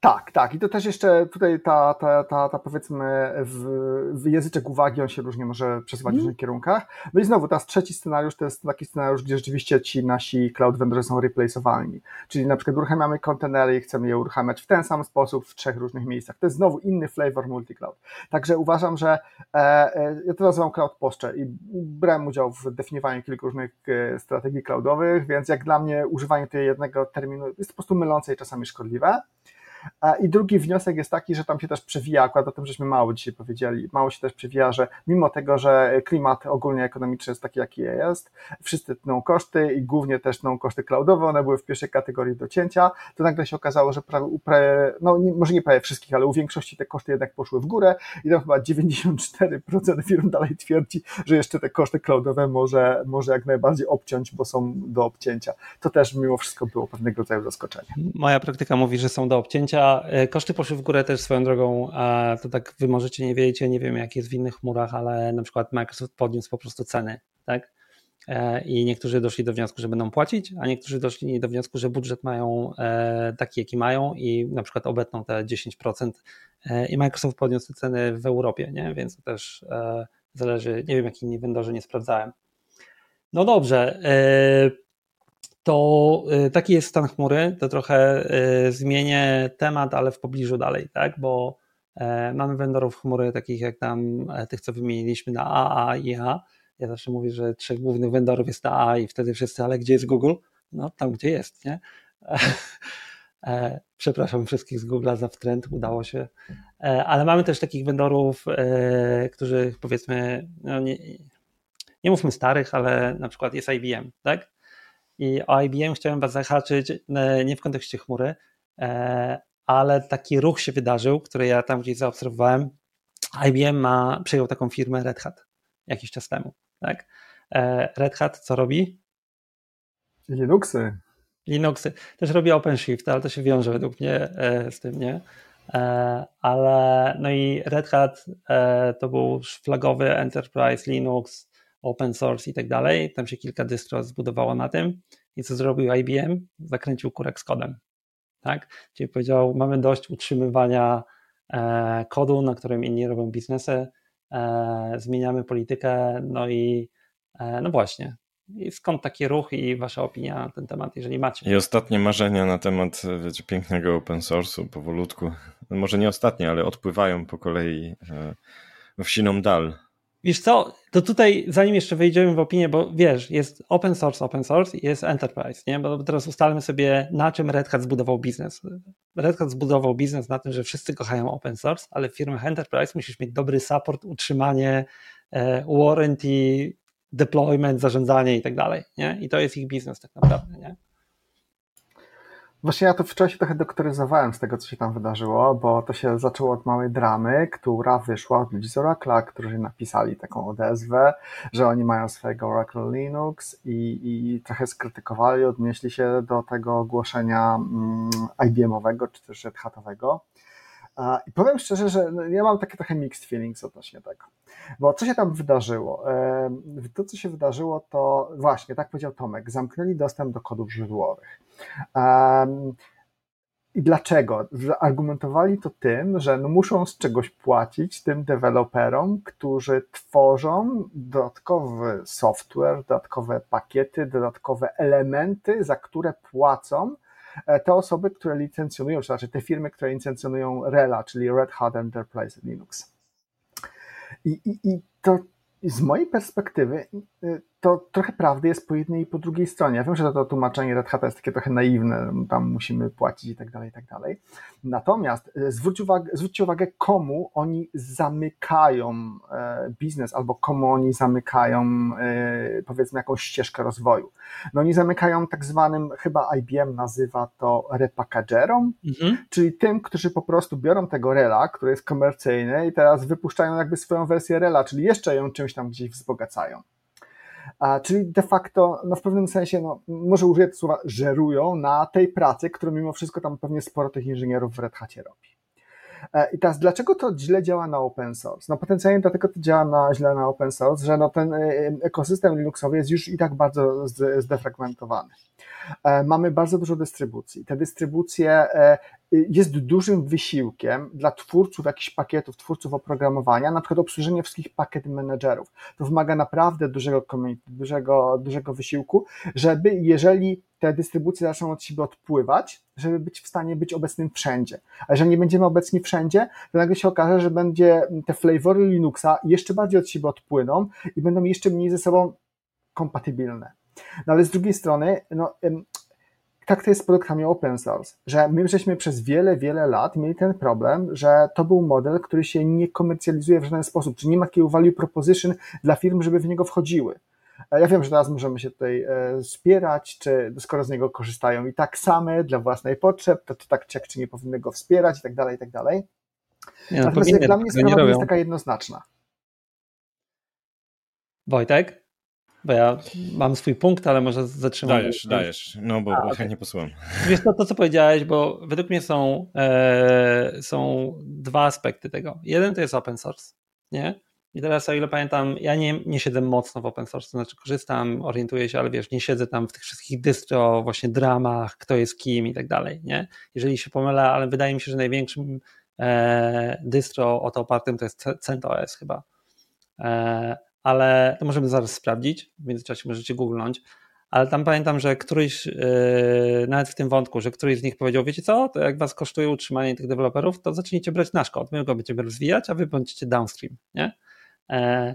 Tak, tak. I to też jeszcze tutaj ta, ta, ta, ta powiedzmy w, w języczek uwagi, on się różnie może przesuwać mm. w różnych kierunkach. No i znowu, teraz trzeci scenariusz to jest taki scenariusz, gdzie rzeczywiście ci nasi cloud vendorzy są replaceowalni. Czyli na przykład uruchamiamy kontenery i chcemy je uruchamiać w ten sam sposób w trzech różnych miejscach. To jest znowu inny flavor multi-cloud. Także uważam, że e, e, ja to nazywam cloud posture i brałem udział w definiowaniu kilku różnych e, strategii cloudowych, więc jak dla mnie używanie tego jednego terminu jest po prostu mylące i czasami szkodliwe. I drugi wniosek jest taki, że tam się też przewija, akurat o tym żeśmy mało dzisiaj powiedzieli, mało się też przewija, że mimo tego, że klimat ogólnie ekonomiczny jest taki, jaki jest, wszyscy tną koszty i głównie też tną koszty cloudowe, one były w pierwszej kategorii docięcia, to nagle się okazało, że prawie, prawie no może nie prawie wszystkich, ale u większości te koszty jednak poszły w górę i tam chyba 94% firm dalej twierdzi, że jeszcze te koszty cloudowe może, może jak najbardziej obciąć, bo są do obcięcia. To też mimo wszystko było pewnego rodzaju zaskoczenie. Moja praktyka mówi, że są do obcięcia. E, koszty poszły w górę też swoją drogą, to tak wy możecie nie wiedzieć, nie wiem jak jest w innych chmurach, ale na przykład Microsoft podniósł po prostu ceny, tak? E, I niektórzy doszli do wniosku, że będą płacić, a niektórzy doszli do wniosku, że budżet mają e, taki, jaki mają i na przykład obetną te 10%. I Microsoft podniósł ceny w Europie, nie? więc to też zależy, nie wiem, jak inni vendorzy nie sprawdzałem. No dobrze, to y, taki jest stan chmury, to trochę y, zmienię temat, ale w pobliżu dalej, tak, bo e, mamy vendorów chmury takich jak tam e, tych, co wymieniliśmy na AA i A. Ja zawsze mówię, że trzech głównych vendorów jest na A i wtedy wszyscy, ale gdzie jest Google? No tam, gdzie jest, nie? E, przepraszam wszystkich z Google'a za wtręt, udało się. Ale mamy też takich vendorów, którzy powiedzmy, no nie, nie mówmy starych, ale na przykład jest IBM, tak? I o IBM chciałem Was zahaczyć e, nie w kontekście chmury, e, ale taki ruch się wydarzył, który ja tam gdzieś zaobserwowałem. IBM ma, przejął taką firmę Red Hat jakiś czas temu. Tak? E, Red Hat co robi? Linuxy. Linuxy. Też robi OpenShift, ale to się wiąże według mnie z tym, nie? Ale no i Red Hat to był flagowy Enterprise Linux open source i tak dalej. Tam się kilka dystro zbudowało na tym. I co zrobił IBM? Zakręcił kurek z kodem. Tak? Czyli powiedział, mamy dość utrzymywania e, kodu, na którym inni robią biznesy, e, zmieniamy politykę, no i e, no właśnie. I skąd taki ruch i wasza opinia na ten temat, jeżeli macie? I ostatnie marzenia na temat wiecie, pięknego open source'u powolutku. Może nie ostatnie, ale odpływają po kolei w siną dal. Wiesz co, to tutaj zanim jeszcze wejdziemy w opinię, bo wiesz, jest open source, open source jest enterprise, nie? Bo teraz ustalmy sobie, na czym Red Hat zbudował biznes. Red Hat zbudował biznes na tym, że wszyscy kochają open source, ale w firmach enterprise musisz mieć dobry support, utrzymanie, e, warranty, deployment, zarządzanie i tak dalej, nie? I to jest ich biznes tak naprawdę, nie? Właśnie ja to wczoraj się trochę doktoryzowałem z tego, co się tam wydarzyło, bo to się zaczęło od małej dramy, która wyszła od ludzi z Oracle'a, którzy napisali taką odezwę, że oni mają swojego Oracle Linux i, i trochę skrytykowali, odnieśli się do tego ogłoszenia mm, IBM-owego czy też Red Hatowego. I powiem szczerze, że no, ja mam takie trochę mixed feelings odnośnie tego. Bo co się tam wydarzyło? To, co się wydarzyło, to właśnie, tak powiedział Tomek, zamknęli dostęp do kodów źródłowych. I dlaczego? Argumentowali to tym, że no muszą z czegoś płacić tym deweloperom, którzy tworzą dodatkowy software, dodatkowe pakiety, dodatkowe elementy, za które płacą te osoby, które licencjonują, to znaczy te firmy, które licencjonują RELA, czyli Red Hat Enterprise Linux. I, i, i to z mojej perspektywy to trochę prawdy jest po jednej i po drugiej stronie. Ja wiem, że to, to tłumaczenie Red Hata jest takie trochę naiwne, tam musimy płacić i tak dalej, i tak dalej. Natomiast y, zwróć uwagę, zwróćcie uwagę, komu oni zamykają e, biznes albo komu oni zamykają e, powiedzmy jakąś ścieżkę rozwoju. No oni zamykają tak zwanym, chyba IBM nazywa to repackagerom, mhm. czyli tym, którzy po prostu biorą tego rela, który jest komercyjny i teraz wypuszczają jakby swoją wersję rela, czyli jeszcze ją czymś tam gdzieś wzbogacają. A, czyli de facto, no w pewnym sensie, no, może użyję słowa, żerują na tej pracy, którą mimo wszystko tam pewnie sporo tych inżynierów w Red Hatie robi. E, I teraz, dlaczego to źle działa na open source? No potencjalnie dlatego to działa na, źle na open source, że no ten e, ekosystem Linuxowy jest już i tak bardzo zdefragmentowany. E, mamy bardzo dużo dystrybucji. Te dystrybucje jest dużym wysiłkiem dla twórców jakichś pakietów, twórców oprogramowania, na przykład obsłużenie wszystkich pakiet managerów. To wymaga naprawdę dużego, dużego, dużego wysiłku, żeby jeżeli te dystrybucje zaczną od siebie odpływać, żeby być w stanie być obecnym wszędzie. A jeżeli nie będziemy obecni wszędzie, to nagle się okaże, że będzie te flavory Linuxa jeszcze bardziej od siebie odpłyną i będą jeszcze mniej ze sobą kompatybilne. No ale z drugiej strony, no, tak to jest z produktami open source, że my żeśmy przez wiele, wiele lat mieli ten problem, że to był model, który się nie komercjalizuje w żaden sposób, czy nie ma takiego value proposition dla firm, żeby w niego wchodziły. E, ja wiem, że teraz możemy się tutaj e, wspierać, czy skoro z niego korzystają i tak same dla własnej potrzeb, to, to tak czy, czy nie powinny go wspierać i tak dalej, i tak dalej. Nie, no, Natomiast dla mnie sprawa jest taka jednoznaczna. Wojtek? Bo ja mam swój punkt, ale może zatrzymam. Dajesz, dajesz. No bo, A, bo okay. nie posłucham. Wiesz to, to, co powiedziałeś, bo według mnie są, e, są dwa aspekty tego. Jeden to jest open source, nie? I teraz, o ile pamiętam, ja nie, nie siedzę mocno w open source, to znaczy korzystam, orientuję się, ale wiesz, nie siedzę tam w tych wszystkich dystro, właśnie dramach, kto jest kim i tak dalej, nie? Jeżeli się pomylę, ale wydaje mi się, że największym e, dystro o to opartym to jest CentOS chyba. E, ale to możemy zaraz sprawdzić, w międzyczasie możecie googlnąć, ale tam pamiętam, że któryś, yy, nawet w tym wątku, że któryś z nich powiedział, wiecie co, to jak was kosztuje utrzymanie tych deweloperów, to zacznijcie brać nasz kod, my go będziemy rozwijać, a wy bądźcie downstream, nie? E,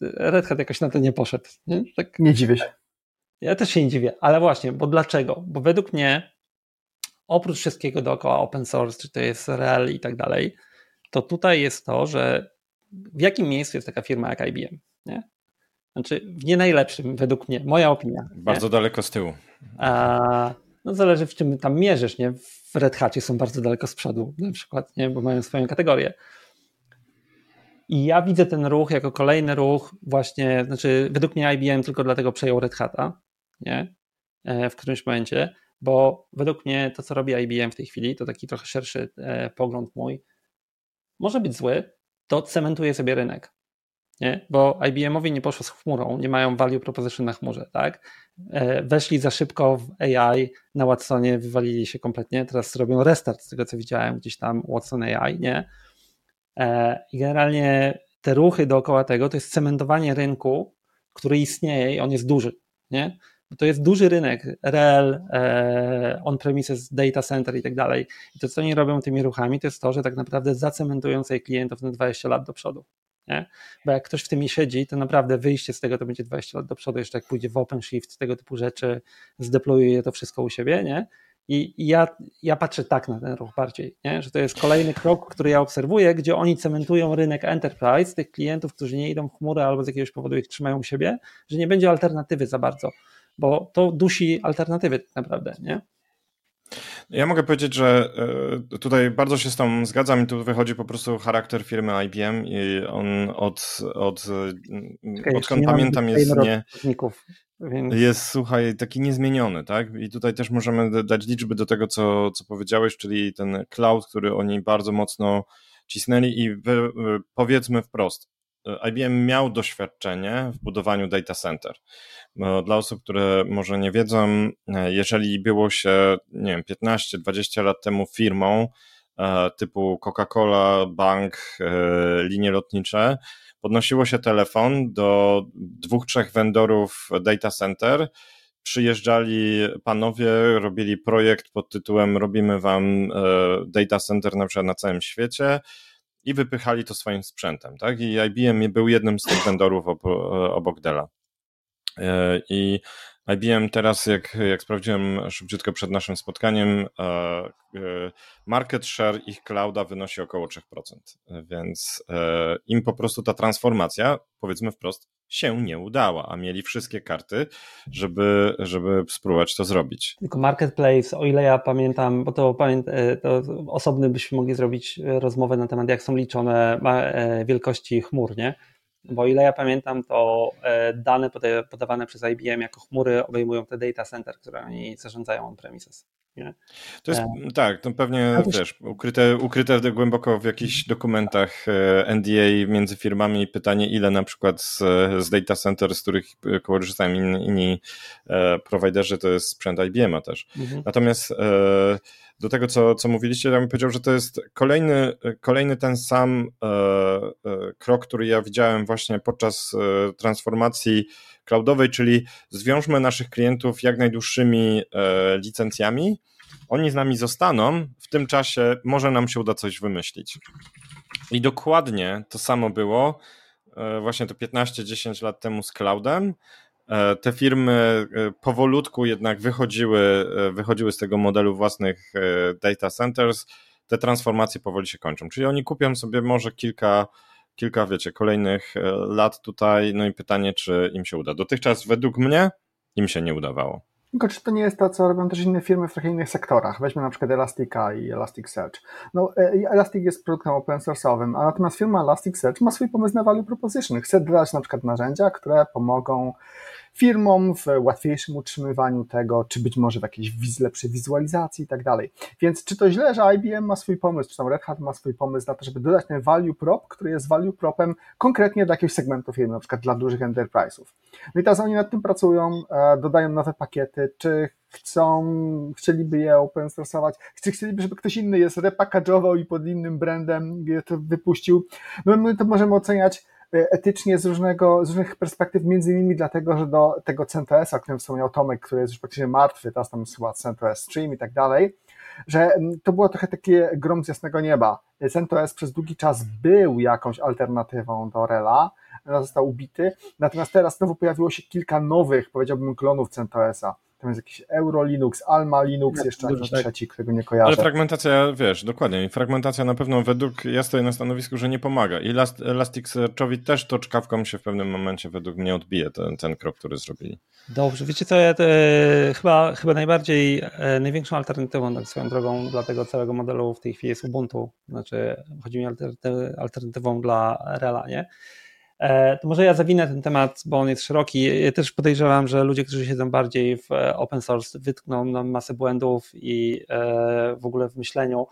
Red Hat jakoś na to nie poszedł. Nie, tak, nie dziwię się. Ja też się nie dziwię, ale właśnie, bo dlaczego? Bo według mnie, oprócz wszystkiego dookoła open source, czy to jest REL i tak dalej, to tutaj jest to, że w jakim miejscu jest taka firma jak IBM? Nie? Znaczy, w nie najlepszym, według mnie, moja opinia. Bardzo nie? daleko z tyłu. A, no zależy w czym tam mierzysz, nie? W Red Hatie są bardzo daleko z przodu, na przykład, nie? Bo mają swoją kategorię. I ja widzę ten ruch jako kolejny ruch właśnie, znaczy według mnie IBM tylko dlatego przejął Red Hata, nie? E, w którymś momencie, bo według mnie to, co robi IBM w tej chwili, to taki trochę szerszy e, pogląd mój, może być zły, to cementuje sobie rynek nie? bo IBM-owi nie poszło z chmurą, nie mają value proposition na chmurze, tak? E, weszli za szybko w AI, na Watsonie wywalili się kompletnie, teraz robią restart z tego, co widziałem gdzieś tam Watson AI, nie? E, I generalnie te ruchy dookoła tego to jest cementowanie rynku, który istnieje i on jest duży, nie? To jest duży rynek, REL, e, on-premises, data center i tak dalej. I to, co oni robią tymi ruchami, to jest to, że tak naprawdę zacementują sobie klientów na 20 lat do przodu. Nie? Bo jak ktoś w tym siedzi, to naprawdę wyjście z tego to będzie 20 lat do przodu, jeszcze jak pójdzie w OpenShift, tego typu rzeczy, zdeployuje to wszystko u siebie, nie? I, ja, ja patrzę tak na ten ruch bardziej, nie? że to jest kolejny krok, który ja obserwuję, gdzie oni cementują rynek enterprise, tych klientów, którzy nie idą w chmurę albo z jakiegoś powodu ich trzymają u siebie, że nie będzie alternatywy za bardzo, bo to dusi alternatywy tak naprawdę. Nie? Ja mogę powiedzieć, że e, tutaj bardzo się z tą zgadzam i tu wychodzi po prostu charakter firmy IBM i on od, od okay, odkąd pamiętam jest nie... Więc... Jest, słuchaj, taki niezmieniony, tak? I tutaj też możemy dać liczby do tego, co, co powiedziałeś, czyli ten cloud, który oni bardzo mocno cisnęli i wy, powiedzmy wprost, IBM miał doświadczenie w budowaniu data center. Dla osób, które może nie wiedzą, jeżeli było się, nie wiem, 15-20 lat temu firmą e, typu Coca-Cola, bank, e, linie lotnicze, podnosiło się telefon do dwóch, trzech vendorów data center, przyjeżdżali panowie, robili projekt pod tytułem robimy wam e, data center na przykład na całym świecie, i wypychali to swoim sprzętem. Tak? I IBM był jednym z tych vendorów obok Della. E, I IBM teraz, jak, jak sprawdziłem szybciutko przed naszym spotkaniem, e, e, market share ich clouda wynosi około 3%, więc im po prostu ta transformacja, powiedzmy wprost, się nie udała, a mieli wszystkie karty, żeby, żeby spróbować to zrobić. Tylko marketplace, o ile ja pamiętam, bo to, to osobny byśmy mogli zrobić rozmowę na temat, jak są liczone wielkości chmur, nie? Bo ile ja pamiętam, to e, dane podawane przez IBM jako chmury obejmują te data center, które oni zarządzają on-premises. Nie? To jest, e... tak, to pewnie to... wiesz, ukryte, ukryte głęboko w jakichś dokumentach e, NDA między firmami pytanie, ile na przykład z, z data center, z których korzystają inni, inni e, prowajderzy, to jest sprzęt IBM-a też. Mhm. Natomiast e, do tego, co, co mówiliście, ja bym powiedział, że to jest kolejny, kolejny ten sam e, e, krok, który ja widziałem właśnie podczas e, transformacji cloudowej, czyli zwiążmy naszych klientów jak najdłuższymi e, licencjami. Oni z nami zostaną, w tym czasie może nam się uda coś wymyślić. I dokładnie to samo było e, właśnie to 15-10 lat temu z cloudem. te firmy powolutku jednak wychodziły, wychodziły z tego modelu własnych data centers, te transformacje powoli się kończą. Czyli oni kupią sobie może kilka, kilka wiecie, kolejnych lat tutaj, no i pytanie, czy im się uda. Dotychczas według mnie im się nie udawało. Tylko czy to nie jest to, co robią też inne firmy w trochę innych sektorach? Weźmy na przykład Elastica i Elasticsearch. No, e, Elastic jest produktem open source'owym, a natomiast firma Elasticsearch ma swój pomysł na value proposition. Chce dodać na przykład narzędzia, które pomogą firmom w łatwiejszym utrzymywaniu tego, czy być może w jakiejś lepszej wizualizacji i tak dalej. Więc czy to źle, że IBM ma swój pomysł, czy tam Red Hat ma swój pomysł na to, żeby dodać ten value prop, który jest value propem konkretnie dla jakiegoś segmentu firmy, na przykład dla dużych enterprise'ów. No i teraz oni nad tym pracują, e, dodają nowe pakiety, czy chcą, chcieliby je open source'ować, czy chcieliby, żeby ktoś inny je repackage'ował i pod innym brandem je to wypuścił. No my to możemy oceniać etycznie z, różnego, z różnych perspektyw, między innymi dlatego, że do tego CentOS-a, o którym wspomniał Tomek, który jest już praktycznie martwy, teraz tam chyba CentOS Stream i tak dalej, że to było trochę takie grom z jasnego nieba. CentOS przez długi czas był jakąś alternatywą do Rela, został ubity, natomiast teraz znowu pojawiło się kilka nowych, powiedziałbym, klonów CentOS-a tam jest jakiś Euro Linux, Alma Linux, jeszcze jakiś tak. trzeci, którego nie kojarzę. Ale fragmentacja, wiesz, dokładnie, fragmentacja na pewno według, ja stoję na stanowisku, że nie pomaga i Elasticsearchowi też to czkawką się w pewnym momencie według mnie odbije ten, ten krok, który zrobili. Dobrze, wiecie co, ja te, chyba, chyba najbardziej, e, największą alternatywą tak swoją drogą dla tego całego modelu w tej chwili jest Ubuntu, znaczy chodzi mi o alternatywą dla Rela, nie? E, to może ja zawinę ten temat, bo on jest szeroki. Ja też podejrzewam, że ludzie, którzy siedzą bardziej w e, open source, wytkną nam masę błędów i e, w ogóle w myśleniu,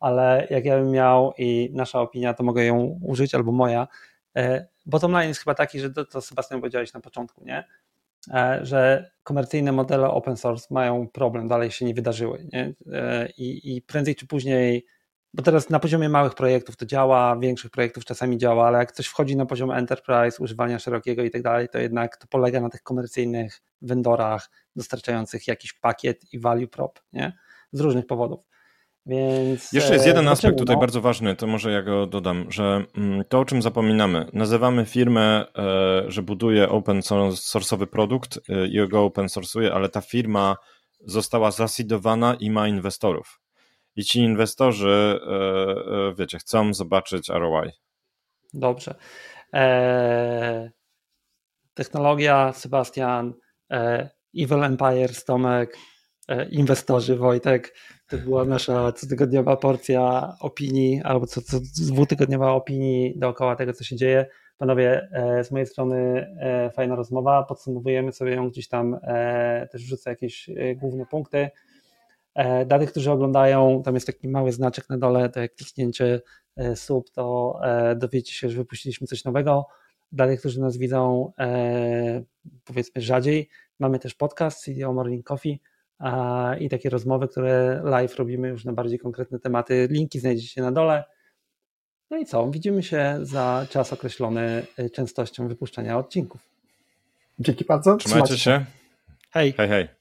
ale jak ja bym miał i nasza opinia, to mogę ją użyć albo moja. Bottom line jest chyba taki, że to, to Sebastian powiedziałeś na początku, nie? że komercyjne modele open source mają problem, dalej się nie wydarzyły. Nie? I, I prędzej czy później bo teraz na poziomie małych projektów to działa, większych projektów czasami działa, ale jak coś wchodzi na poziom enterprise, używania szerokiego i tak dalej, to jednak to polega na tych komercyjnych vendorach dostarczających jakiś pakiet i value prop, nie? Z różnych powodów. Więc, Jeszcze jest jeden e, aspekt tutaj no? bardzo ważny, to może ja go dodam, że mm, to o czym zapominamy, nazywamy firmę, e, że buduje open source'owy produkt e, i go open source'uje, ale ta firma została zasidowana i ma inwestorów i ci inwestorzy, e, e, wiecie, chcą zobaczyć ROI. Dobrze. Eee, technologia, Sebastian, e, Evil Empire, Stomek, e, inwestorzy, Wojtek. To była nasza cotygodniowa porcja opinii, albo co, co dwutygodniowa opinii dookoła tego, co się dzieje. Panowie, e, z mojej strony e, fajna rozmowa. Podsumowujemy sobie ją gdzieś tam, też wrzucę jakieś główne punkty. E, dla tych, którzy oglądają, tam jest taki mały znaczek na dole, to jak kliknięcie e, sub, to e, dowiecie się, że wypuściliśmy coś nowego. Dla tych, którzy nas widzą powiedzmy rzadziej, mamy też podcast CDO Morning Coffee i takie rozmowy, które live robimy już na bardziej konkretne tematy. Linki znajdziecie na dole. No i co? Widzimy się za czas określony częstością wypuszczania odcinków. Dzięki bardzo. Trzymajcie się. Hej. Hej, hej.